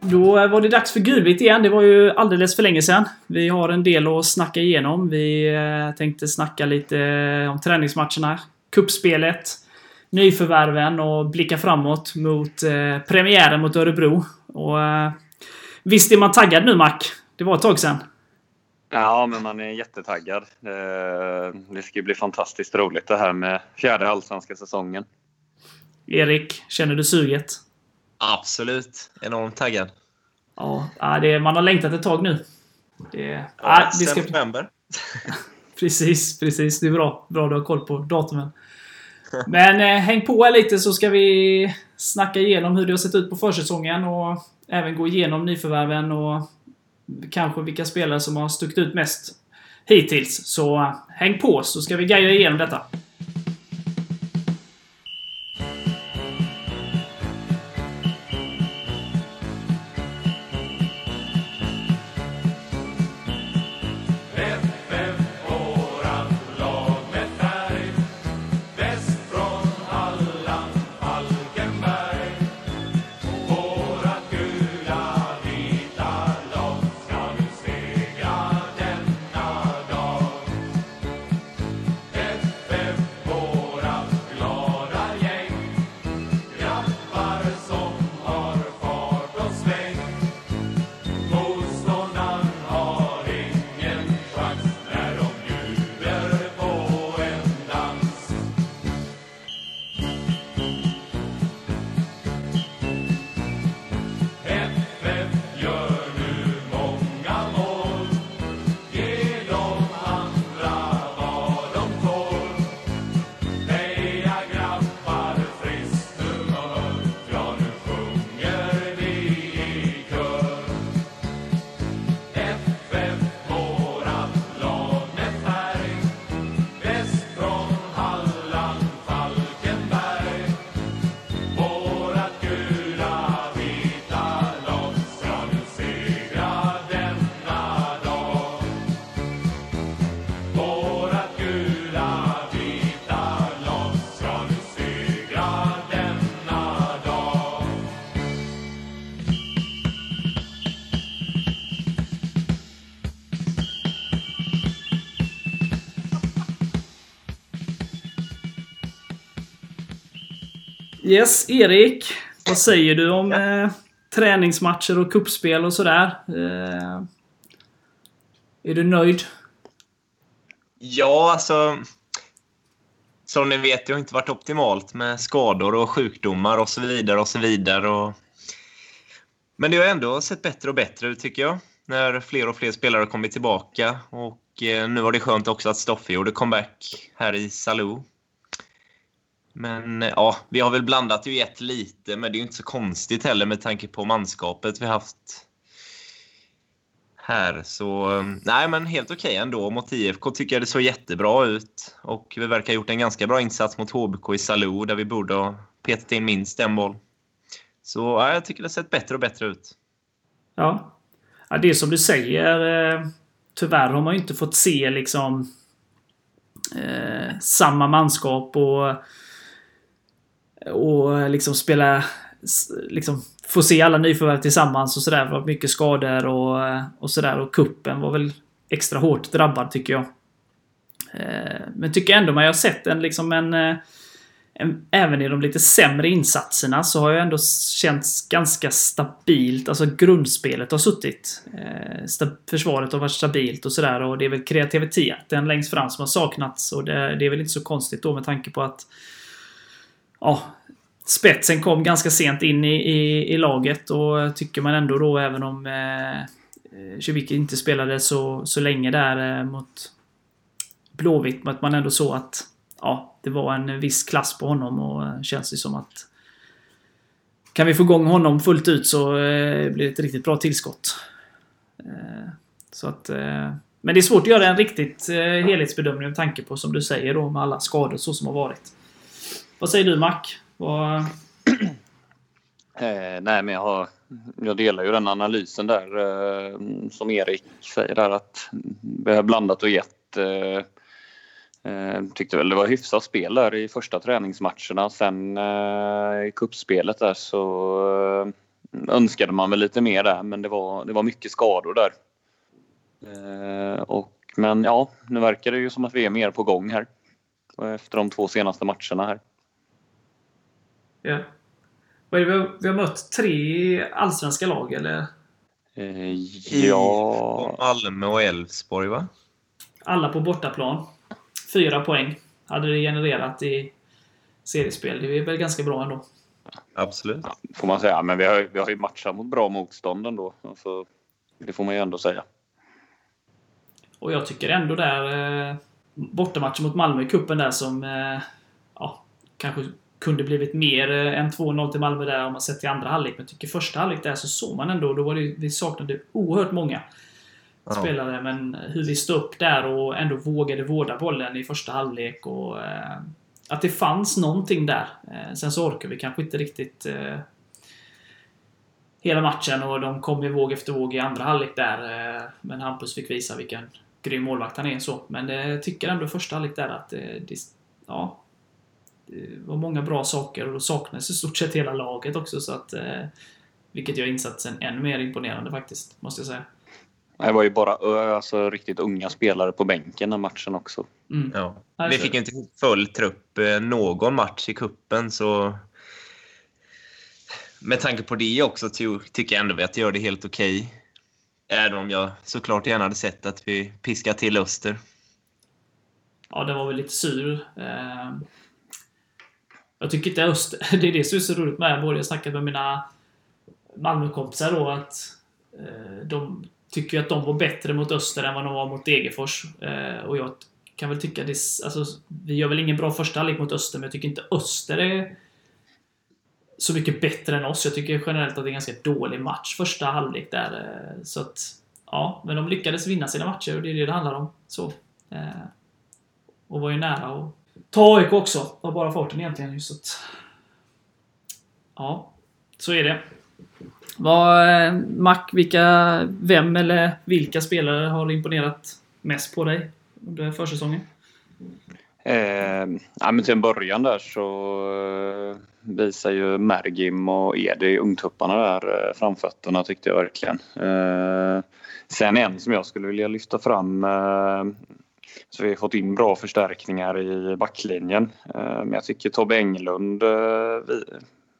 Då var det dags för Gulvitt igen. Det var ju alldeles för länge sedan. Vi har en del att snacka igenom. Vi eh, tänkte snacka lite eh, om träningsmatcherna, kuppspelet, nyförvärven och blicka framåt mot eh, premiären mot Örebro. Och visst är man taggad nu Mac? Det var ett tag sedan. Ja, men man är jättetaggad. Eh, Det ska ju bli fantastiskt roligt det här med fjärde allsvenska säsongen. Erik, känner du suget? Absolut. Enormt taggad. Ja, det, man har längtat ett tag nu. Det, Ja, ja, det ska, november. precis, precis. Det är bra. Bra du har koll på datumen. Men eh, häng på här lite så ska vi snacka igenom hur det har sett ut på försäsongen och även gå igenom nyförvärven och kanske vilka spelare som har stuckit ut mest hittills. Så eh, häng på så ska vi guida igenom detta. Yes, Erik. Vad säger du om eh, träningsmatcher och kuppspel och sådär? Eh, är du nöjd? Ja, alltså... Som ni vet, det har inte varit optimalt med skador och sjukdomar och så vidare och så vidare. Och... Men det har ändå sett bättre och bättre ut tycker jag. När fler och fler spelare har kommit tillbaka. Och eh, nu var det skönt också att Stoffe gjorde comeback här i Salou. Men eh, ja, vi har väl blandat ju ett lite, men det är ju inte så konstigt heller med tanke på manskapet vi haft här. Så eh, nej, men helt okej ändå. Mot IFK tycker jag det såg jättebra ut. Och vi verkar ha gjort en ganska bra insats mot HBK i Salou där vi borde ha petat in minst en boll. Så ja, jag tycker det har sett bättre och bättre ut. Ja. ja det är som du säger. Eh, tyvärr har man ju inte fått se liksom eh, samma manskap och och eh, liksom spela liksom få se alla nyförvärv tillsammans och sådär. Det var mycket skador och, eh, och sådär. Och kuppen var väl extra hårt drabbad tycker jag. Eh, men tycker ändå man har sett en liksom en, en... Även i de lite sämre insatserna så har jag ändå känts ganska stabilt. Alltså grundspelet har suttit. Försvaret har varit stabilt och sådär. Och det är väl kreativiteten längst fram som har saknats. Och det, det är väl inte så konstigt då med tanke på att ja, spetsen kom ganska sent in i, i, i laget och tycker man ändå då även om eh, eh inte spelade så, så länge där eh, mot Blåvitt, men att man ändå såg att ja, det var en viss klass på honom och eh, känns det som att kan vi få igång honom fullt ut så eh, blir det ett riktigt bra tillskott. Eh, så att, eh, men det är svårt att göra en riktigt eh, helhetsbedömning med tanke på, som du säger, då, med alla skador så som har varit. Vad säger du Mac? Och... Eh, nej, men jag, har, jag delar ju den analysen där eh, som Erik säger där att vi har blandat och gett. Eh, Eh, tyckte väl det var hyfsat spel där i första träningsmatcherna. Sen eh, i kuppspelet där så eh, önskade man väl lite mer där men det var, det var mycket skador där. Eh, och, men ja, nu verkar det ju som att vi är mer på gång här. Eh, efter de två senaste matcherna här. Ja. Vad är det vi, har, vi har mött tre allsvenska lag, eller? Eh, ja, Malmö och Elfsborg, va? Alla på bortaplan. Fyra poäng hade det genererat i seriespel. Det är väl ganska bra ändå. Absolut. får man säga. Men vi har, vi har ju matchat mot bra motstånd ändå. Alltså, det får man ju ändå säga. Och jag tycker ändå där... Eh, bortamatchen mot Malmö i cupen där som... Eh, ja, kanske kunde blivit mer eh, än 2-0 till Malmö där om man sett till andra halvlek. Men jag tycker första halvlek där så såg man ändå, då var det, vi saknade oerhört många Ja. spelare. Men hur vi stod upp där och ändå vågade vårda bollen i första halvlek och... Eh, att det fanns någonting där. Eh, sen så orkar vi kanske inte riktigt eh, hela matchen och de kom ju våg efter våg i andra halvlek där. Eh, men Hampus fick visa vilken grym målvakt han är. Så. Men eh, jag tycker ändå första halvlek där att det, ja, det var många bra saker och då saknades i stort sett hela laget också. Så att, eh, vilket gör insatsen ännu mer imponerande faktiskt, måste jag säga. Det var ju bara ö, alltså, riktigt unga spelare på bänken den matchen också. Mm. Ja. Vi fick inte full trupp eh, någon match i kuppen så med tanke på det också ty- tycker jag ändå att vi gör det helt okej. Även om jag såklart gärna hade sett att vi piskar till Öster. Ja, den var väl lite sur. Jag tycker inte Öster... Det är det som är så roligt med både Jag snackat med mina Malmökompisar då att eh, de tycker ju att de var bättre mot Öster än vad de var mot Degerfors. Eh, Och jag kan väl tycka det... Alltså, vi gör väl ingen bra första halvlek mot Öster, men jag tycker inte Öster är så mycket bättre än oss. Jag tycker generellt att det är en ganska dålig match första halvlek där. eh, Så att... Ja, men de lyckades vinna sina matcher och det är det det handlar om. Så. Eh, och var ju nära att ta AIK också. Av bara farten egentligen. Just att, ja, så är det. Vad, eh, Mac, vilka, vem eller vilka spelare har imponerat mest på dig under försäsongen? Eh, ja, men till en början där så eh, visar ju Mergim och Edi ungtupparna där eh, framfötterna tyckte jag verkligen. Eh, sen en som jag skulle vilja lyfta fram eh, så vi har fått in bra förstärkningar i backlinjen. Eh, men jag tycker Tobbe Englund eh, vi,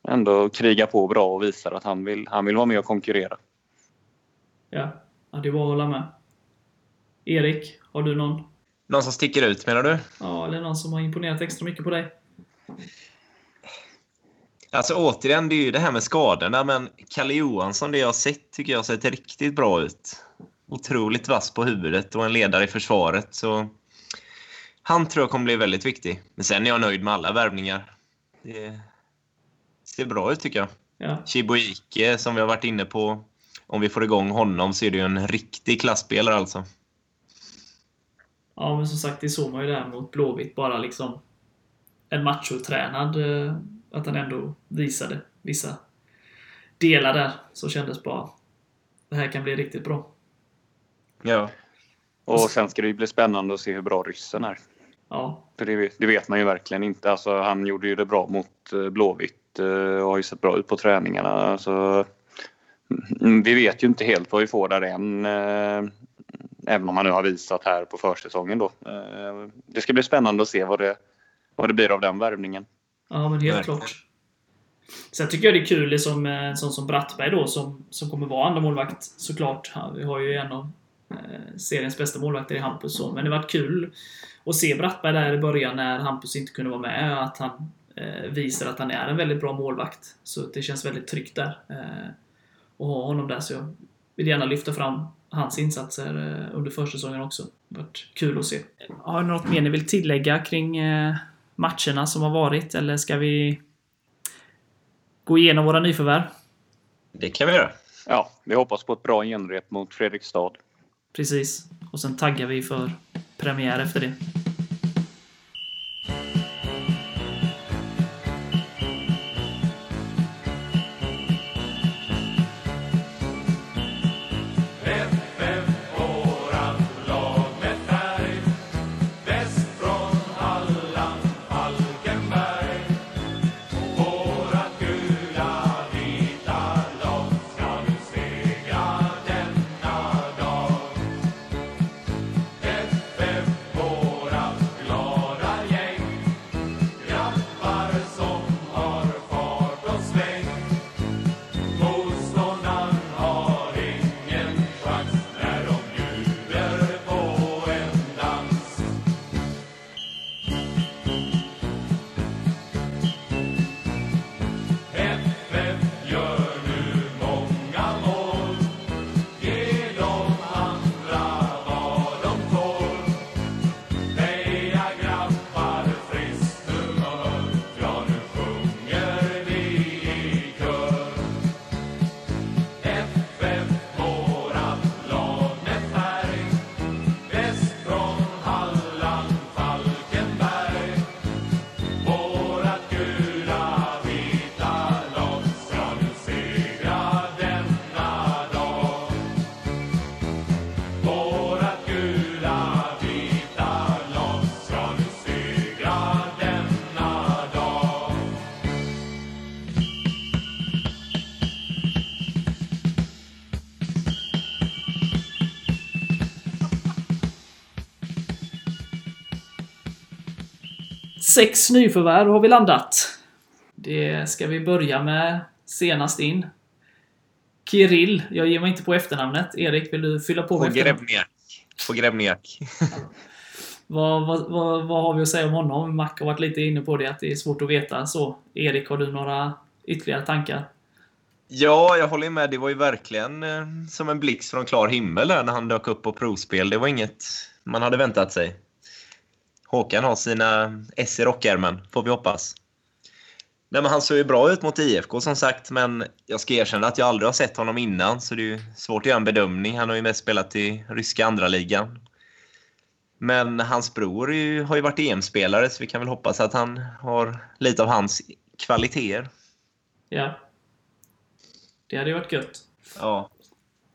ändå krigar på bra och visar att han vill, han vill vara med och konkurrera. Ja, ja det var att hålla med. Erik, har du någon? Någon som sticker ut menar du? Ja, eller någon som har imponerat extra mycket på dig? Alltså återigen, det är ju det här med skadorna, men Kalle Johansson, det jag har sett, tycker jag har sett riktigt bra ut. Otroligt vass på huvudet och en ledare i försvaret, så han tror jag kommer bli väldigt viktig. Men sen är jag nöjd med alla värvningar. Det ser bra ut tycker jag. Ja, Chibuike, som vi har varit inne på, om vi får igång honom så är det ju en riktig klassspelare alltså. ja men som sagt, det såg man ju där mot Blåvitt. Bara liksom en machotränad. eh, Att han ändå visade vissa delar där. Så kändes bara det här kan bli riktigt bra. Ja. Och sen ska det ju bli spännande att se hur bra ryssen är. Ja, För det, vet- det vet man ju verkligen inte. Alltså, han gjorde ju det bra mot eh, Blåvitt eh, och har ju sett bra ut på träningarna. Alltså, mm, vi vet ju inte helt vad vi får där än. eh, Även om han nu har visat här på försäsongen då. Det ska bli spännande att se vad det, vad det blir av den värvningen. Ja, men helt Verkligen. klart. Sen tycker jag det är kul, liksom, en sån som Brattberg då, som, som kommer vara andra målvakt såklart. Vi har ju en av seriens bästa målvakter i Hampus. Så. Men det varit kul att se Brattberg där i början när Hampus inte kunde vara med. Att han eh, visar att han är en väldigt bra målvakt. Så det känns väldigt tryggt där. Eh, att ha honom där. Så jag vill gärna lyfta fram hans insatser eh, under försäsongen också. Det har varit kul att se. Har ni något mer ni vill tillägga kring eh, matcherna som har varit? Eller ska vi gå igenom våra nyförvärv? Det kan vi göra. Ja, vi hoppas på ett bra genrep mot Fredrikstad. Precis. Och sen taggar vi för premiär efter det. Sex nyförvärv har vi landat. Det ska vi börja med senast in. Kirill. Jag ger mig inte på efternamnet. Erik, vill du fylla på På med efternamnet? Grebniak. På Grebniak. Vad, vad, vad, vad har vi att säga om honom? Mac har varit lite inne på det, att det är svårt att veta. Så, Erik, har du några ytterligare tankar? Ja, jag håller med. Det var ju verkligen eh, som en blixt från klar himmel när han dök upp på provspel. Det var inget man hade väntat sig. Håkan har sina S i rockärmen, får vi hoppas. Nej, men han såg ju bra ut mot IFK som sagt, men jag ska erkänna att jag aldrig har sett honom innan, så det är svårt att göra en bedömning. Han har ju mest spelat i ryska andra ligan. Men hans bror ju, har ju varit EM-spelare, så vi kan väl hoppas att han har lite av hans kvaliteter. Ja. Det hade ju varit gött. Ja,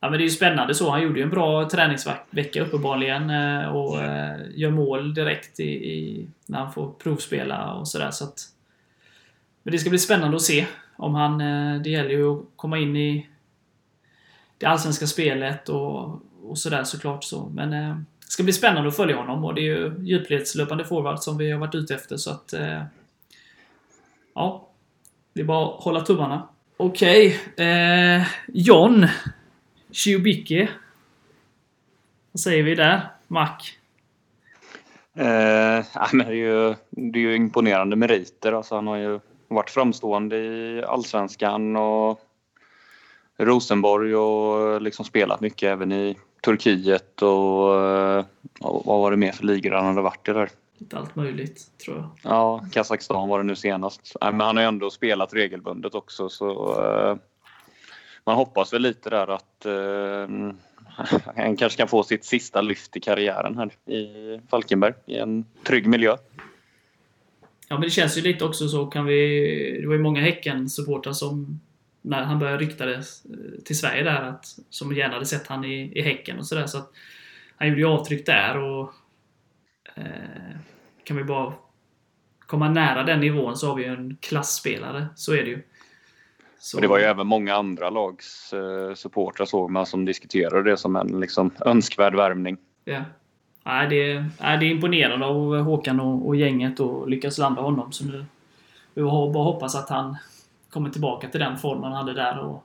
Ja, men det är ju spännande så. Han gjorde ju en bra träningsvecka uppenbarligen eh, och eh, gör mål direkt i, i, när han får provspela och sådär. Så att, men det ska bli spännande att se om han... eh, Det gäller ju att komma in i det allsvenska spelet och, och sådär såklart. Så. Men det ska bli spännande att följa honom och det är ju djupledslöpande forward som vi har varit ute efter så att... Ja. Det är bara att hålla tummarna. Okej. Eh, John. Shiobiki. Vad säger vi där? Mac? Eh, men det, är ju, det är ju imponerande meriter. Alltså, han har ju varit framstående i allsvenskan och Rosenborg och liksom spelat mycket även i Turkiet och, eh, och vad var det mer för ligor han hade varit i där? Lite allt möjligt, tror jag. Ja, Kazakstan var det nu senast. Nej, men han har ju ändå spelat regelbundet också så eh, man hoppas väl lite där att eh, han kanske kan få sitt sista lyft i karriären här i Falkenberg i en trygg miljö. Ja, men det känns ju lite också så kan vi... Det var ju många Häcken-supportrar som när han började rykta det eh, till Sverige där, att, som gärna hade sett han i, i Häcken och sådär. Så att han gjorde ju avtryck där och eh, kan vi bara komma nära den nivån så har vi ju en klassspelare. Så är det ju. Så, Och det var ju även många andra lags eh, supportrar såg man som diskuterade det som en liksom, önskvärd värvning. Ja. Nej, det, nej, det är imponerande av Håkan och, och gänget och lyckas landa honom. Så nu, vi bara hoppas att han kommer tillbaka till den formen han hade där. Och,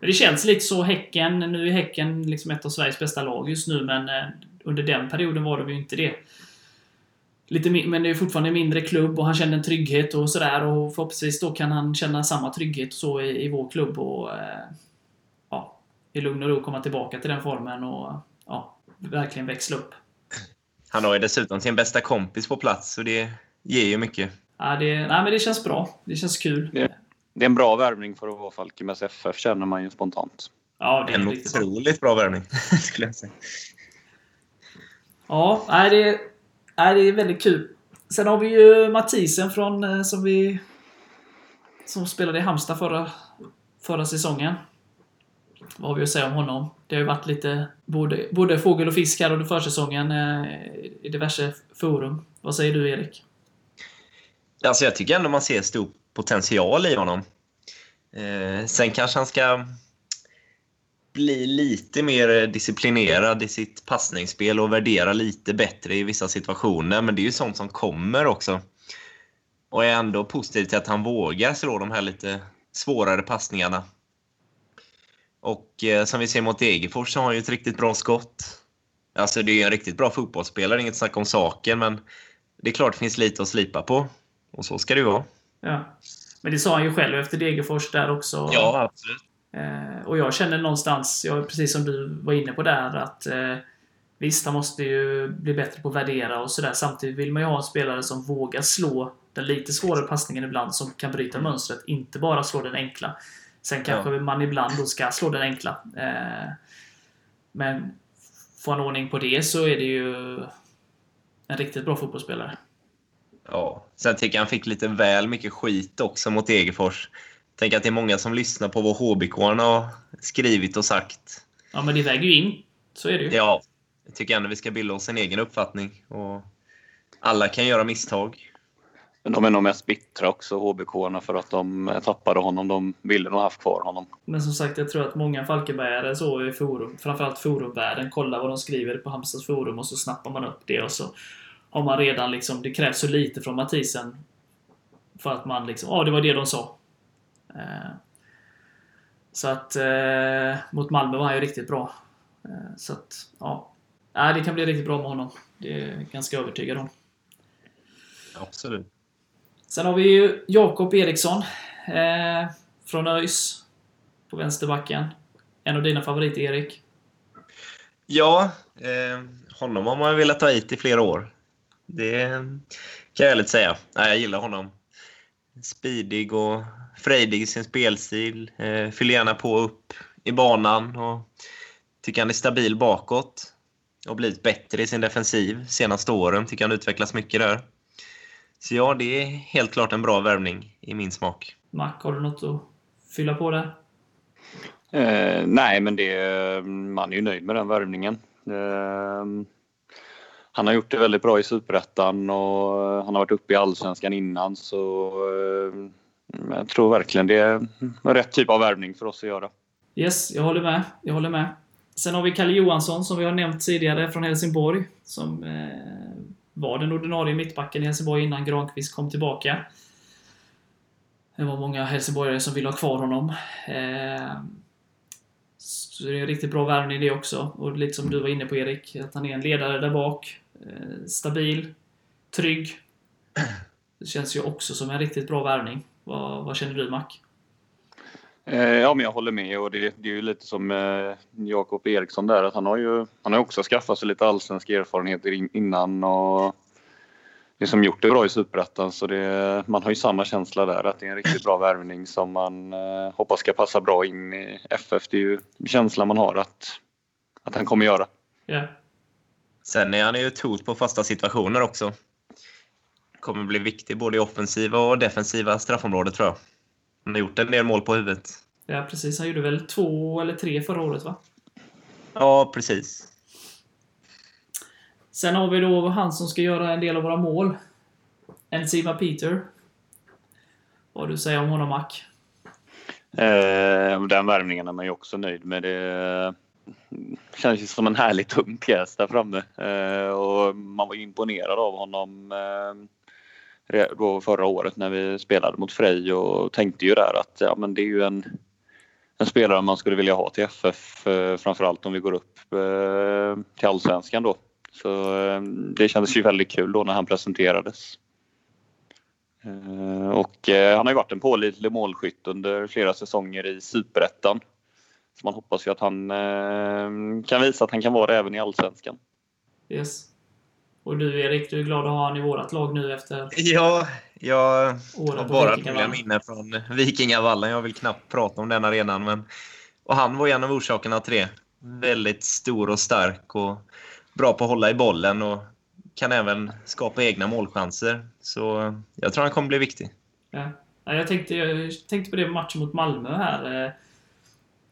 men det känns lite så. Häcken, nu är Häcken liksom ett av Sveriges bästa lag just nu, men eh, under den perioden var det ju inte det. Lite, men det är fortfarande en mindre klubb och han kände en trygghet och sådär och förhoppningsvis då kan han känna samma trygghet och så i, i vår klubb och eh, ja, i lugn och ro komma tillbaka till den formen och ja, verkligen växla upp. Han har ju dessutom sin bästa kompis på plats, så det ger ju mycket. Ja, det, nej, men det känns bra. Det känns kul. Ja. Det är en bra värvning för att vara Falkenbergs FF känner man ju spontant. Ja, det är En otroligt bra värvning, skulle jag säga. Ja, nej, det, nej, det är väldigt kul. Sen har vi ju Mathisen från, eh, som vi som spelade i Halmstad förra, förra säsongen. Vad har vi att säga om honom? Det har ju varit lite både, både fågel och fisk här under försäsongen eh, i diverse forum. Vad säger du, Erik? Alltså jag tycker ändå man ser stor potential i honom. Eh, sen kanske han ska bli lite mer disciplinerad i sitt passningsspel och värdera lite bättre i vissa situationer. Men det är ju sånt som kommer också. Och är ändå positiv till att han vågar slå de här lite svårare passningarna. Och eh, som vi ser mot Degerfors så har han ju ett riktigt bra skott. Alltså det är en riktigt bra fotbollsspelare, inget snack om saken, men det är klart det finns lite att slipa på. Och så ska det ju vara. Ja. Men det sa han ju själv efter Degerfors där också. Ja, absolut. Eh, och jag känner någonstans, jag, precis som du var inne på där, att eh, visst, han måste ju bli bättre på att värdera och sådär. Samtidigt vill man ju ha en spelare som vågar slå den lite svårare passningen ibland, som kan bryta mönstret. Inte bara slå den enkla. Sen kanske man ibland då ska slå den enkla. Eh, men får han ordning på det så är det ju en riktigt bra fotbollsspelare. Ja. Sen tycker jag han fick lite väl mycket skit också mot Degerfors. Tänk att det är många som lyssnar på vad HBK har skrivit och sagt. Ja, men det väger ju in. Så är det ju. Ja, jag tycker ändå vi ska bilda oss en egen uppfattning. Och alla kan göra misstag. Men de är nog mest bittra också, hbk för att de tappade honom. De ville nog haft kvar honom. Men som sagt, jag tror att många Falkenbergare så i forum, framförallt forumvärlden, kollar vad de skriver på Halmstads forum och så snappar man upp det och så har man redan liksom, det krävs så lite från Mathisen för att man liksom, ja det var det de sa. Eh, så att eh, mot Malmö var han ju riktigt bra. Eh, så att, ja. Nej, det kan bli riktigt bra med honom. Det är jag ganska övertygad om. Absolut. Sen har vi ju Jakob Eriksson eh, från ÖIS på vänsterbacken. En av dina favoriter, Erik. Ja, eh, honom har man velat ta hit i flera år. Det kan jag ärligt säga. Nej, jag gillar honom. Speedig och frejdig i sin spelstil. Eh, fyller gärna på upp i banan och tycker han är stabil bakåt. Och blivit bättre i sin defensiv senaste åren. Tycker han utvecklas mycket där. Så ja, det är helt klart en bra värvning i min smak. Mac, har du något att fylla på där? Eh, nej, men det, man är ju nöjd med den värvningen. Eh, han har gjort det väldigt bra i Superettan och eh, han har varit uppe i Allsvenskan innan så eh, jag tror verkligen det är rätt typ av värvning för oss att göra. Yes, jag håller med. Jag håller med. Sen har vi Kalle Johansson som vi har nämnt tidigare från Helsingborg. Som eh, var den ordinarie mittbacken i Helsingborg innan Granqvist kom tillbaka. Det var många helsingborgare som ville ha kvar honom. Eh, så det är en riktigt bra värvning det också. Och lite som du var inne på Erik, att han är en ledare där bak. Eh, stabil, trygg. Det känns ju också som en riktigt bra värvning. Vad, vad känner du Mac? Eh, ja, men jag håller med och det, det är ju lite som eh, Jakob Eriksson där att han har ju han har också skaffat sig lite allsvenska erfarenheter in, innan och det som gjort det bra i Superettan så det, man har ju samma känsla där att det är en riktigt bra värvning som man hoppas ska passa bra in i FF. Det är ju känslan man har att, att han kommer göra. Ja. Sen är han ju ett hot på fasta situationer också. Kommer bli viktig både i offensiva och defensiva straffområdet tror jag. Han har gjort en del mål på huvudet. Ja, precis. Han gjorde väl två eller tre förra året, va? Ja, precis. Sen har vi då han som ska göra en del av våra mål. Enzima Peter. Vad du säger om honom, Mac? Eh, den värvningen är man ju också nöjd med. Det känns ju som en härligt tung pjäs där framme eh, och man var imponerad av honom eh, då förra året när vi spelade mot Frej och tänkte ju där att ja, men det är ju en, en spelare man skulle vilja ha till FF eh, framförallt om vi går upp till Allsvenskan då. Så det kändes ju väldigt kul då när han presenterades. Och han har ju varit en pålitlig målskytt under flera säsonger i Superettan. Så man hoppas ju att han kan visa att han kan vara det även i Allsvenskan. Yes. Och du Erik, du är glad att ha honom i vårt lag nu efter Ja, jag har bara roliga minnen från Vikingavallen. Jag vill knappt prata om den arenan. Men... Och han var en av orsakerna till det. Väldigt stor och stark och bra på att hålla i bollen och kan även skapa egna målchanser. Så jag tror han kommer bli viktig. Ja. Ja, jag, tänkte, jag tänkte på det matchen mot Malmö här.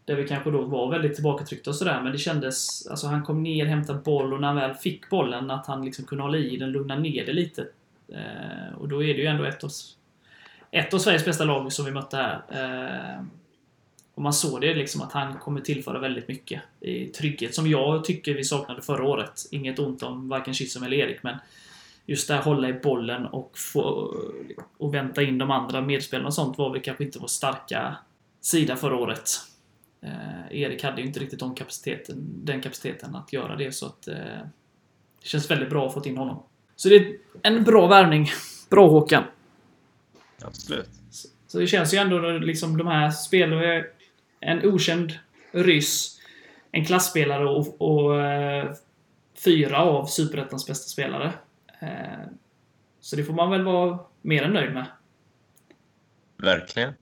Där vi kanske då var väldigt tillbakatryckta och sådär, men det kändes... Alltså han kom ner, hämtade boll och när han väl fick bollen att han liksom kunde hålla i den, lugna ner det lite. Eh, och då är det ju ändå ett av, ett av Sveriges bästa lag som vi mötte här. Eh, och man såg det liksom att han kommer tillföra väldigt mycket i trygghet, som jag tycker vi saknade förra året. Inget ont om varken Chisholm eller Erik, men just det här hålla i bollen och, få, och vänta in de andra medspelarna och sånt var väl kanske inte vår starka sida förra året. Eh, Erik hade ju inte riktigt den kapaciteten, den kapaciteten att göra det, så att eh, det känns väldigt bra att få in honom. Så det är en bra värvning. Bra Håkan! Absolut. Så det känns ju ändå liksom de här spelarna. En okänd ryss, en klassspelare och, och eh, fyra av Superettans bästa spelare. Eh, så det får man väl vara mer än nöjd med. Verkligen.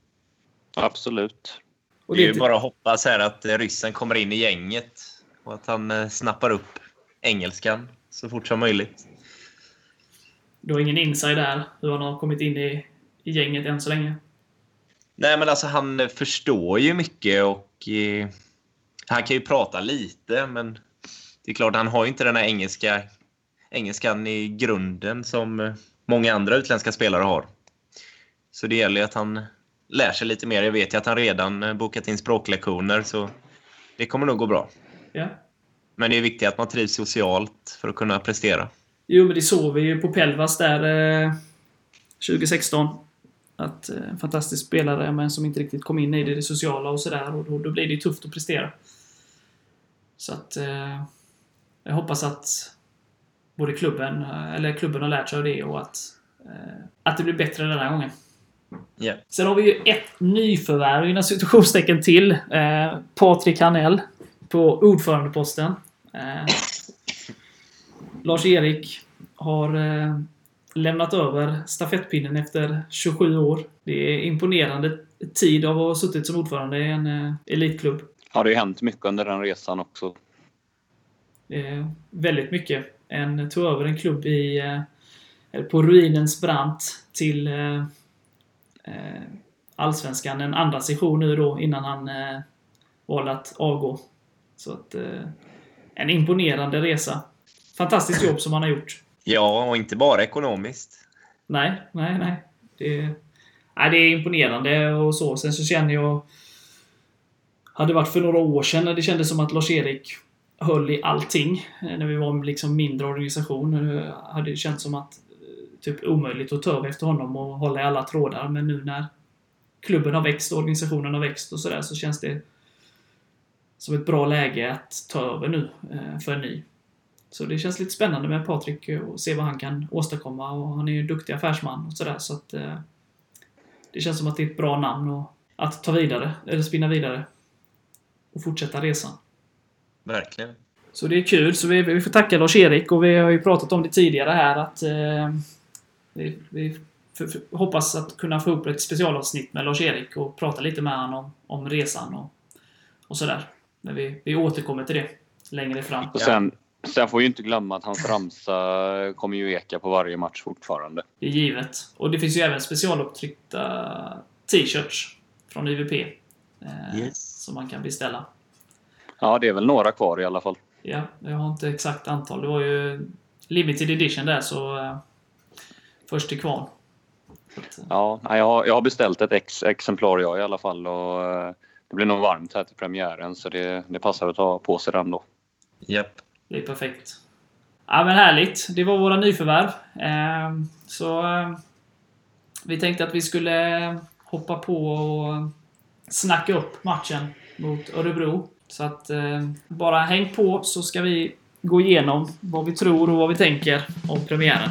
Absolut. Och det är ju bara att hoppas här att eh, ryssen kommer in i gänget och att han eh, snappar upp engelskan så fort som möjligt. Du har ingen inside där, hur han har kommit in i, i gänget än så länge. Nej, men alltså han förstår ju mycket och eh, han kan ju prata lite, men det är klart, han har ju inte den här engelska, engelskan i grunden som eh, många andra utländska spelare har. Så det gäller ju att han lär sig lite mer. Jag vet ju att han redan eh, bokat in språklektioner, så det kommer nog gå bra. Ja. Men det är viktigt att man trivs socialt för att kunna prestera. Jo, men det såg vi ju på Pelvas där eh, 2016. Att eh, en fantastisk spelare, men som inte riktigt kom in i det, det sociala och sådär. Och då, då blir det ju tufft att prestera. Så att... Eh, jag hoppas att både klubben, eh, eller klubben har lärt sig av det och att, att det blir bättre den här gången. Ja. Sen har vi ju ett nyförvärv inom situationstecken till. Eh, Patrik Hanell på ordförandeposten. Eh, Lars-Erik har eh, lämnat över stafettpinnen efter 27 år. Det är imponerande tid av att ha suttit som ordförande i en eh, elitklubb. Ja, det har hänt mycket under den resan också. Eh, väldigt mycket. En tog över en klubb i, eh, på ruinens brant till eh, Allsvenskan. En andra session nu då innan han eh, valde att avgå. Så att, eh, en imponerande resa. Fantastiskt jobb som han har gjort. ja, och inte bara ekonomiskt. Nej, nej, nej. Det, nej, det är imponerande och så. Sen så känner jag... Hade det varit för några år sedan när det kändes som att Lars-Erik höll i allting. eh, När vi var liksom mindre organisation. Nu hade det känts som att eh, typ omöjligt att ta över efter honom och hålla i alla trådar. Men nu när klubben har växt och organisationen har växt och sådär så känns det som ett bra läge att ta över nu eh, för en ny. Så det känns lite spännande med Patrik och se vad han kan åstadkomma. Och han är ju en duktig affärsman och sådär. Så att eh, det känns som att det är ett bra namn och att ta vidare, eller spinna vidare. Och fortsätta resan. Verkligen. Så det är kul. Så vi, vi får tacka Lars-Erik och vi har ju pratat om det tidigare här att eh, vi, vi för, för, hoppas att kunna få upp ett specialavsnitt med Lars-Erik och prata lite med honom om, om resan och, och sådär. Men vi, vi återkommer till det längre fram. Och sen, sen får vi ju inte glömma att hans ramsa kommer ju eka på varje match fortfarande. Det är givet. Och det finns ju även specialupptryckta t-shirts från IVP. Eh, Yes. Som man kan beställa. Ja, det är väl några kvar i alla fall. Ja, jag har inte exakt antal. Det var ju limited edition där så eh, först till kvarn. Eh, Ja, jag har, jag har beställt ett ex, exemplar jag i alla fall och eh, det blir nog varmt här till premiären så det, det passar att ta på sig den då. Japp. Det är perfekt. Ja men härligt. Det var våra nyförvärv. Eh, så eh, vi tänkte att vi skulle hoppa på och snacka upp matchen mot Örebro. Så att eh, bara häng på så ska vi gå igenom vad vi tror och vad vi tänker om premiären.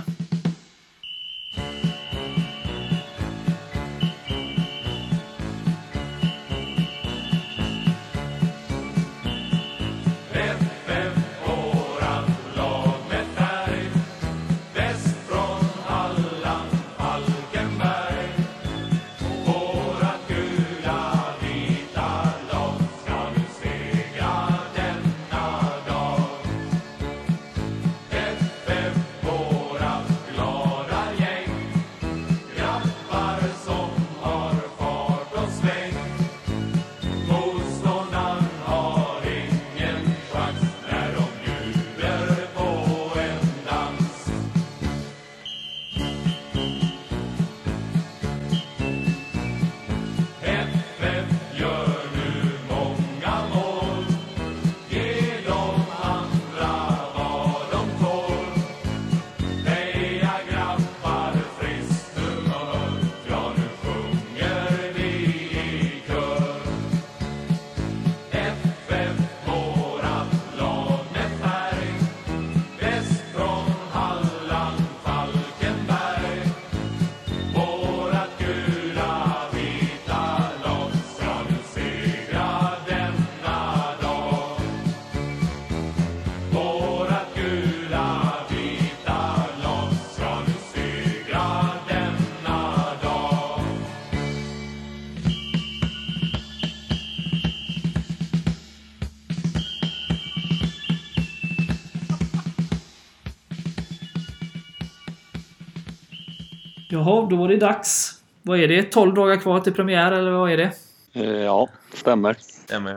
Jaha, då var det dags. Vad är det? 12 dagar kvar till premiär eller vad är det? Eh, Ja, stämmer. Stämmer.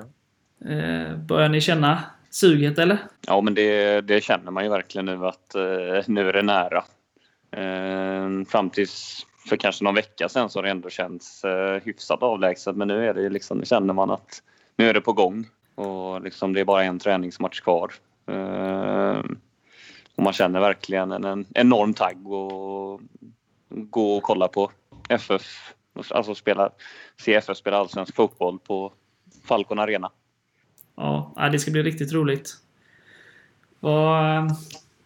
Eh, börjar ni känna suget eller? Ja, men det, det känner man ju verkligen nu att eh, nu är det nära. Eh, fram tills för kanske någon vecka sedan så har det ändå känts eh, hyfsat avlägset men nu är det ju liksom, nu känner man att nu är det på gång och liksom det är bara en träningsmatch kvar. Eh, och man känner verkligen en, en enorm tagg och gå och kolla på FF, alltså spela, se FF spela allsvensk fotboll på Falcon Arena. Ja, det ska bli riktigt roligt. Vad,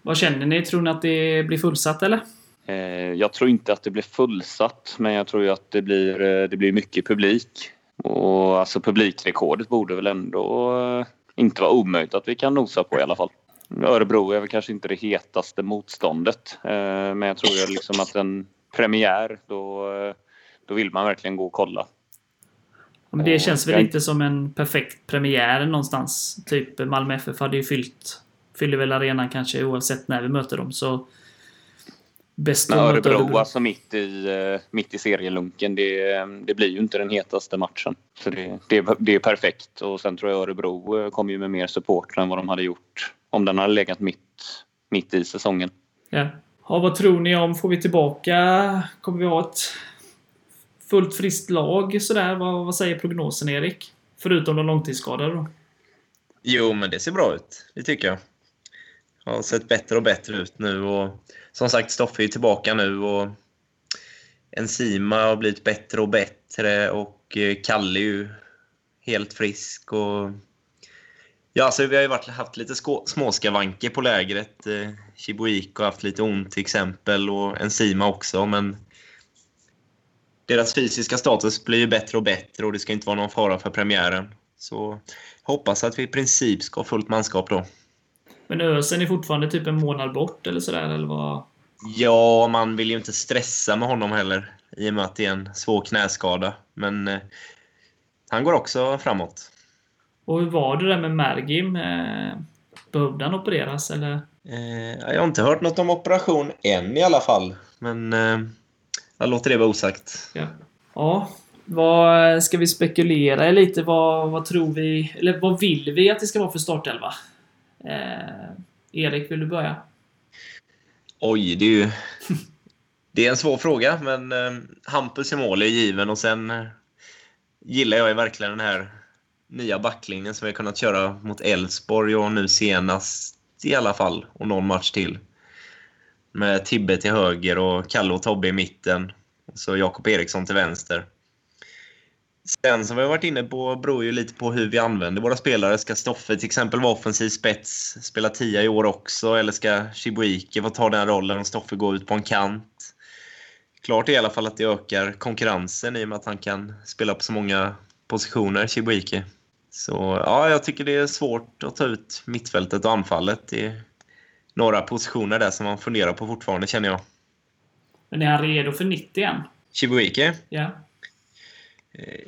vad känner ni? Tror ni att det blir fullsatt eller? Eh, jag tror inte att det blir fullsatt, men jag tror ju att det blir, eh, det blir mycket publik. Och alltså publikrekordet borde väl ändå eh, inte vara omöjligt att vi kan nosa på i alla fall. Örebro är väl kanske inte det hetaste motståndet, men jag tror ju liksom att en premiär, då, då vill man verkligen gå och kolla. Men det känns väl inte som en perfekt premiär någonstans. Typ Malmö FF hade ju fyllt fyller väl arenan kanske oavsett när vi möter dem. Så bäst Men Örebro, Örebro, alltså mitt i, eh, mitt i serielunken, det, det blir ju inte den hetaste matchen. Så det, det, det är perfekt. Och sen tror jag Örebro eh, kommer ju med mer support än vad de hade gjort om den hade legat mitt, mitt i säsongen. Ja ja, vad tror ni om, får vi tillbaka, kommer vi ha ett fullt friskt lag sådär? Vad, vad säger prognosen Erik? Förutom de långtidsskadade då? Jo, men det ser bra ut. Det tycker jag har sett bättre och bättre ut nu. Och som sagt, Stoffe är tillbaka nu och Enzima har blivit bättre och bättre och eh, Kalle är ju helt frisk. Och Ja, alltså vi har ju varit, haft lite småskavanker på lägret. Eh, Chibuiko har haft lite ont till exempel och Enzima också, men deras fysiska status blir ju bättre och bättre och det ska inte vara någon fara för premiären. Så hoppas att vi i princip ska ha fullt manskap då. Men Ösen är fortfarande typ en månad bort eller sådär, eller vad? Ja, man vill ju inte stressa med honom heller i och med att det är en svår knäskada. Men eh, han går också framåt. Och hur var det där med Mergim? Eh, behövde han opereras eller? Eh, jag har inte hört något om operation än i alla fall. Men eh, jag låter det vara osagt. Ja. ja. Vad ska vi spekulera lite? Vad, vad tror vi? Eller vad vill vi att det ska vara för startelva? Eh, Erik, vill du börja? Oj, det är ju... Det är en svår fråga, men eh, Hampus i mål är given och sen eh, gillar jag verkligen den här nya backlinjen som vi har kunnat köra mot Elfsborg och nu senast i alla fall, och någon match till. Med Tibbe till höger och Kalle och Tobbe i mitten. Och så Jakob Eriksson till vänster. Sen som vi har varit inne på beror ju lite på hur vi använder våra spelare. Ska Stoffe till exempel vara offensiv spets, spela tia i år också? Eller ska Chibuike få ta den rollen och Stoffe gå ut på en kant? Klart är i alla fall att det ökar konkurrensen i och med att han kan spela på så många positioner, Chibuike. Så ja, jag tycker det är svårt att ta ut mittfältet och anfallet. Det är några positioner där som man funderar på fortfarande, känner jag. Men är han redo för 90 än? Chibuike? Ja. Eh,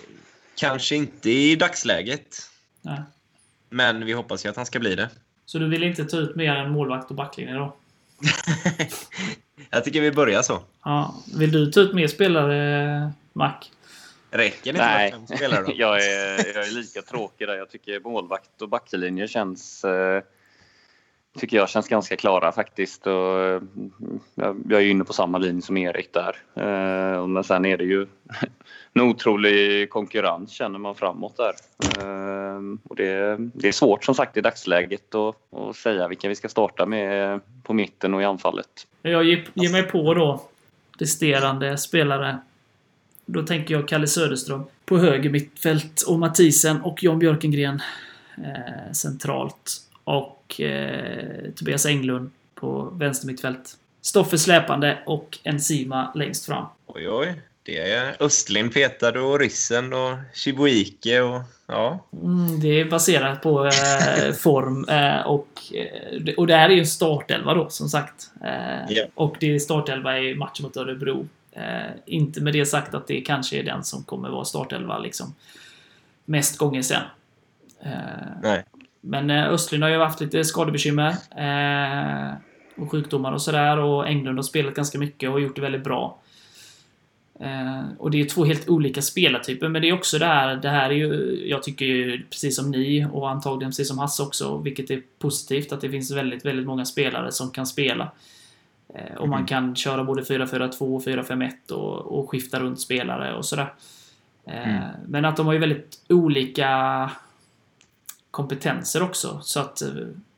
kanske inte i dagsläget. Nej. Men vi hoppas ju att han ska bli det. Så du vill inte ta ut mer än målvakt och backlinje då? jag tycker vi börjar så. Ja. Vill du ta ut mer spelare, Mac? Räcker det inte med fem spelare då? jag, är, jag är lika tråkig där. Jag tycker målvakt och backlinje känns eh, tycker jag känns ganska klara faktiskt. Och eh, jag är inne på samma linje som Erik där. Eh, men sen är det ju en otrolig konkurrens känner man framåt där. Eh, och det, det är svårt som sagt i dagsläget att, att säga vilka vi ska starta med på mitten och i anfallet. Jag ger mig på då resterande spelare. Då tänker jag Kalle Söderström på höger mittfält och Mathisen och Jan Björkengren eh, centralt och eh, Tobias Englund på vänster mittfält. Stoffe släpande och Enzima längst fram. Oj, oj. Det är Östlind petade och Ryssen och Chibuike och ja. Mm, det är baserat på eh, form eh, och, eh, och det här är ju en startelva då som sagt. Yeah. Och det är startelva i matchen mot Örebro. Eh, inte med det sagt att det kanske är den som kommer vara startelva liksom mest gånger sen. Eh. Men eh, Östlund har ju haft lite skadebekymmer. Eh, och sjukdomar och sådär. Och Englund har spelat ganska mycket och gjort det väldigt bra. Eh, och det är två helt olika spelartyper, men det är också det här, det här är ju, jag tycker ju precis som ni och antagligen precis som Hasse också, vilket är positivt, att det finns väldigt, väldigt många spelare som kan spela. Eh, och man mm. kan köra både 4-4-2 och 4-5-1 och, och skifta runt spelare och sådär. Eh, mm. Men att de har ju väldigt olika kompetenser också. Så att eh,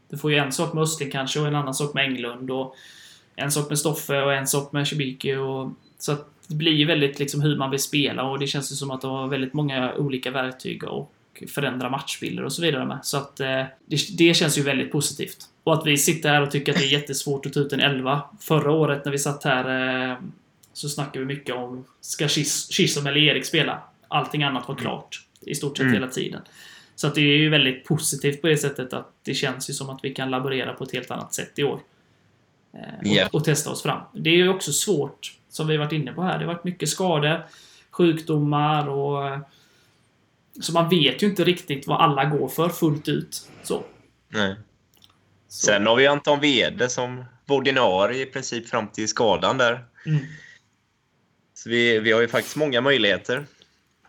Du får ju en sak med Östling kanske och en annan sak med Englund. Och en sak med Stoffe och en sak med Shibiki. Och, så att det blir ju väldigt liksom hur man vill spela och det känns ju som att de har väldigt många olika verktyg och förändra matchbilder och så vidare med. Så att eh, det, det, känns ju väldigt positivt. Och att vi sitter här och tycker att det är jättesvårt att ta ut en 11. Förra året när vi satt här eh, så snackade vi mycket om ska Chisholm eller Erik spela? Allting annat var klart i stort sett mm. hela tiden. Så att det är ju väldigt positivt på det sättet att det känns ju som att vi kan laborera på ett helt annat sätt i år. Eh, yeah. och, och, testa oss fram. Det är ju också svårt, som vi varit inne på här. Det har varit mycket skador, sjukdomar och... Så man vet ju inte riktigt vad alla går för fullt ut. Så. Nej. Så. Sen har vi Anton Wede som var ordinarie i princip fram till skadan där. Mm. Så vi, vi har ju faktiskt många möjligheter.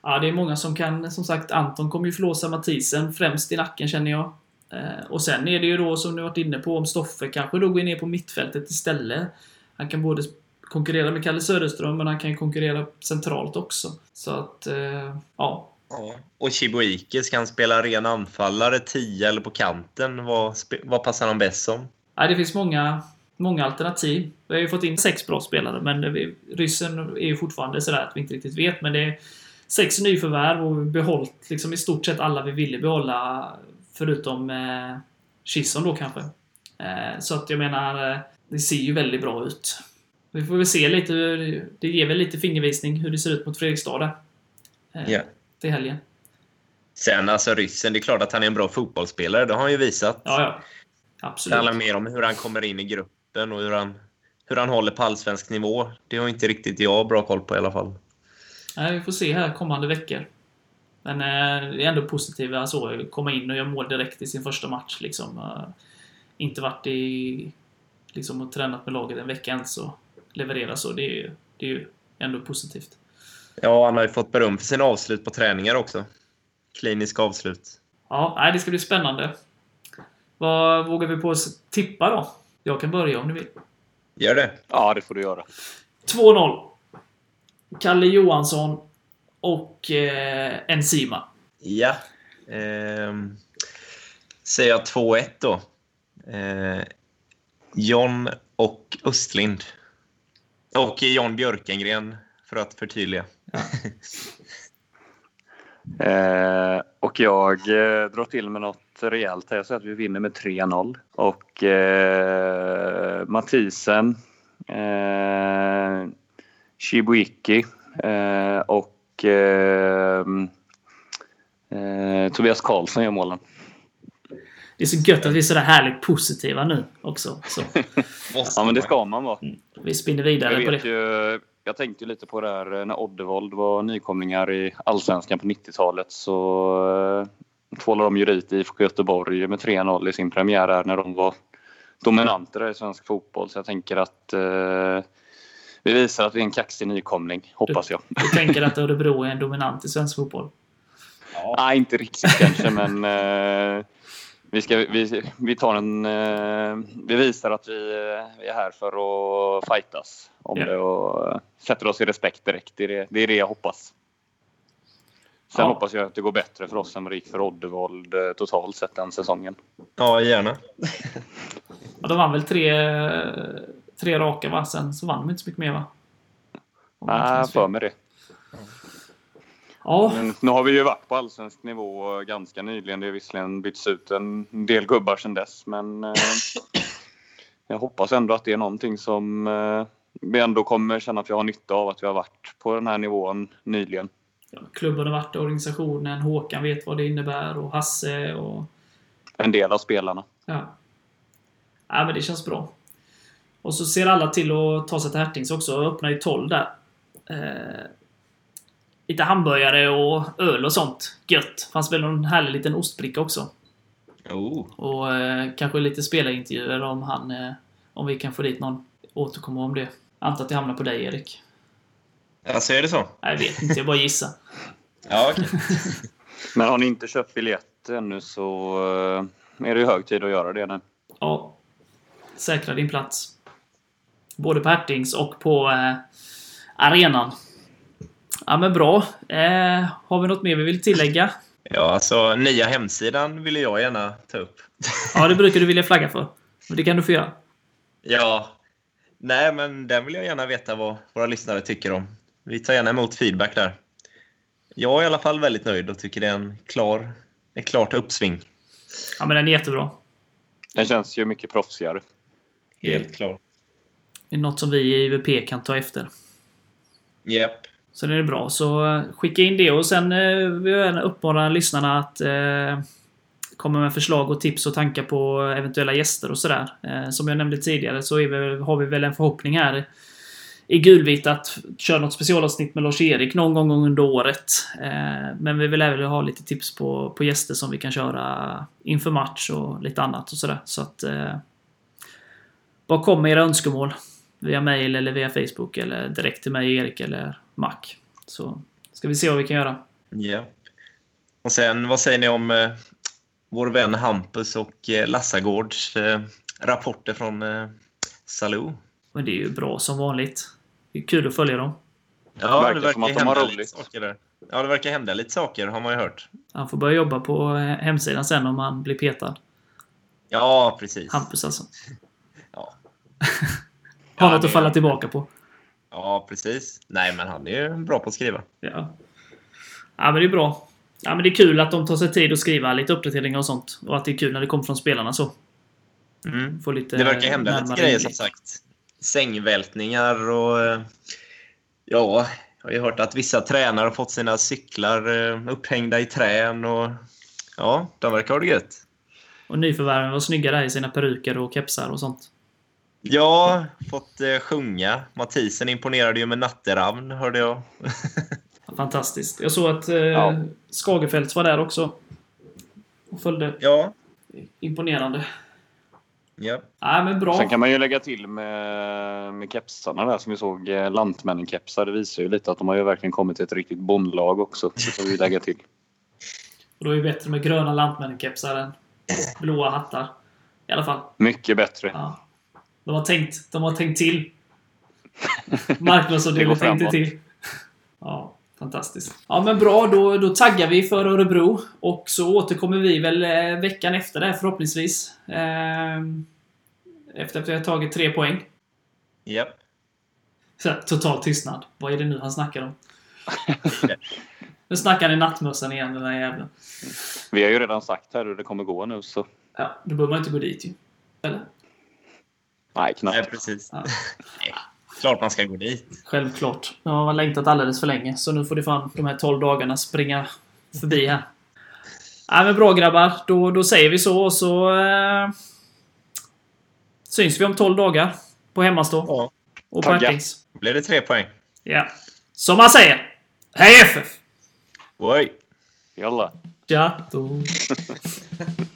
Ja, det är många som kan... Som sagt, Anton kommer ju förlåsa Mathisen främst i nacken känner jag. Eh, och sen är det ju då, som du varit inne på, om Stoffe kanske då går ner på mittfältet istället. Han kan både konkurrera med Kalle Söderström, men han kan konkurrera centralt också. Så att, eh, ja. Ja. Och Chibuike, ska han spela ren anfallare, 10 eller på kanten? Vad, vad passar han bäst som? Ja, det finns många, många alternativ. Vi har ju fått in sex bra spelare, men vi, ryssen är ju fortfarande sådär att vi inte riktigt vet. Men det är sex nyförvärv och behållit liksom i stort sett alla vi ville behålla Förutom eh, Chisholm då kanske. Eh, så att jag menar, eh, det ser ju väldigt bra ut. Vi får väl se lite, det ger väl lite fingervisning hur det ser ut mot Fredrikstad där. Eh, yeah. Till helgen. Sen alltså ryssen, det är klart att han är en bra fotbollsspelare. Det har han ju visat. Ja, ja. Absolut. Det handlar mer om hur han kommer in i gruppen och hur han, hur han håller på allsvensk nivå. Det har inte riktigt jag bra koll på i alla fall. Nej, vi får se här kommande veckor. Men eh, det är ändå positivt alltså, komma in och göra mål direkt i sin första match. Liksom. Eh, inte varit i, liksom, och tränat med laget en vecka ens och leverera så. Det är, det är ju ändå positivt. Ja, han har ju fått beröm för sina avslut på träningar också. Kliniska avslut. Ja, det ska bli spännande. Vad vågar vi på oss tippa då? Jag kan börja om ni vill. Gör det. Ja, det får du göra. 2-0. Kalle Johansson och eh, Enzima. Ja. Eh, säger jag 2-1 då. Eh, John och Östlind. Och John Björkengren, för att förtydliga. Ja. eh, och jag eh, drar till med något rejält här. Jag säger att vi vinner med 3-0. Och eh, Mathisen, eh, Shibuiki eh, och eh, eh, Tobias Karlsson gör målen. Det är så gött att vi är sådär härligt positiva nu också. Så. ja, men det ska man vara. Mm. Vi spinner vidare på det. Ju, jag tänkte lite på det här eh, när Oddevold var nykomlingar i Allsvenskan på 90-talet så eh, tvålade de ju dit IFK Göteborg med 3-0 i sin premiär här när de var dominanter i svensk fotboll. Så jag tänker att eh, vi visar att vi är en kaxig nykomling, hoppas jag. Du, tänker att Örebro är en dominant i svensk fotboll? Ja. Nej, inte riktigt kanske, men eh, vi, ska, vi, vi, tar en, eh, vi visar att vi, vi, är här för att fightas om yeah. det och sätter oss i respekt direkt. Det är det, det, är det jag hoppas. Sen ja. hoppas jag att det går bättre för oss än vad det gick för Oddevold eh, totalt sett den säsongen. Ja, gärna. ja, de vann väl tre tre raka va? Sen så vann de inte så mycket mer va? Nej, för mig det. Ja. Men nu har vi ju varit på allsvensk nivå ganska nyligen. Det har visserligen bytts ut en del gubbar sedan dess, men eh, jag hoppas ändå att det är någonting som eh, vi ändå kommer känna att vi har nytta av att vi har varit på den här nivån nyligen. Ja, klubben har varit organisationen, Håkan vet vad det innebär och Hasse och... En del av spelarna. Ja. Ja, men det känns bra. Och så ser alla till att ta sig till Hertings också öppnar ju 12 där. Eh, lite hamburgare och öl och sånt. Gött. Fanns väl någon härlig liten ostbricka också. Oh. Och eh, kanske lite spelarintervjuer om han... Eh, om vi kan få dit någon. Återkomma om det. Antar att det hamnar på dig, Erik. Alltså, är det så? Jag vet inte, jag bara gissar. ja, okay. Men har ni inte köpt biljett ännu så eh, är det ju hög tid att göra det nu. Ja. Säkra din plats. Både på Hertings och på eh, arenan. Ja men bra. Eh, har vi något mer vi vill tillägga? Ja, alltså nya hemsidan ville jag gärna ta upp. Ja, det brukar du vilja flagga för. Men det kan du få göra. Ja. Nej, men den vill jag gärna veta vad våra lyssnare tycker om. Vi tar gärna emot feedback där. Jag är i alla fall väldigt nöjd och tycker det är en klar, ett klart uppsving. Ja, men den är jättebra. Den känns ju mycket proffsigare. Helt klart. Det är något som vi i IVP kan ta efter. Japp. Så det är bra. Så eh, skicka in det och sen eh, vill jag gärna uppmana lyssnarna att eh, komma med förslag och tips och tankar på eventuella gäster och sådär. Som jag nämnde tidigare så är vi, har vi väl en förhoppning här i gulvitt att köra något specialavsnitt med Lars-Erik någon gång under året. Men vi vill även ha lite tips på, på gäster som vi kan köra inför match och lite annat och sådär. Så att... Bara kom med era önskemål. Via mail eller via Facebook eller direkt till mig, Erik eller Mac. Så ska vi se vad vi kan göra. Ja. Och sen, vad säger ni om eh, vår vän Hampus och eh, Lassagårds eh, rapporter från eh, Salou? Men det är ju bra som vanligt. Det är kul att följa dem. Ja, Verkar det som att verkar de har hända lite roligt. saker där. Ja, det verkar hända lite saker har man ju hört. Han får börja jobba på eh, hemsidan sen om han blir petad. Ja, precis. Hampus alltså. Ja. Har Ja, något det- att falla tillbaka på. Ja, precis. Nej, men han är ju bra på att skriva. Ja. ja, men det är bra. Ja, men det är kul att de tar sig tid att skriva lite uppdateringar och sånt. Och att det är kul när det kommer från spelarna så. Mm. Får lite Det verkar hända lite grejer som sagt. Sängvältningar och... eh, Ja, jag har ju hört att vissa tränare har fått sina cyklar eh, upphängda i trän och... Ja, de verkar ha det gött. Och nyförvärven var snygga där i sina peruker och kepsar och sånt. Ja, fått eh, sjunga. Mathisen imponerade ju med Natteravn, hörde jag. Fantastiskt. Jag såg att eh, Ja. Skagerfeldt var där också. Och följde. ja. Imponerande. ja. Nej, men bra. Sen kan man ju lägga till med, med kepsarna där som vi såg. eh, Lantmännen-kepsar. Det visar ju lite att de har ju verkligen kommit till ett riktigt bondlag också. Det får vi lägga till. Och då är det bättre med gröna Lantmännen-kepsar än blåa hattar. I alla fall. Mycket bättre. Ja. De har tänkt, de har tänkt till. Marknadsavdelningen tänkte till. Ja, fantastiskt. Ja, men bra. Då, då taggar vi för Örebro. Och så återkommer vi väl eh, veckan efter det här förhoppningsvis. Ehm, efter att vi har tagit tre poäng. ja. Så här, total tystnad. Vad är det nu han snackar om? nu snackar han i nattmössan igen, den där jäveln. Vi har ju redan sagt här hur det kommer gå nu så. Ja, då behöver man inte gå dit ju. Eller? Nej, knappt. Nej, precis. Ja. Nej, Klart man ska gå dit. Självklart. Nu har man längtat alldeles för länge, så nu får det fan de här 12 dagarna springa förbi här. Nej men bra grabbar, då, då säger vi så och så... Eh, syns vi om 12 dagar. På hemmastå. Ja. Och på Tagga. Hertings. Då blir det tre poäng. Ja. Som man säger! Hej FF! Oj! Jalla. Ja, då...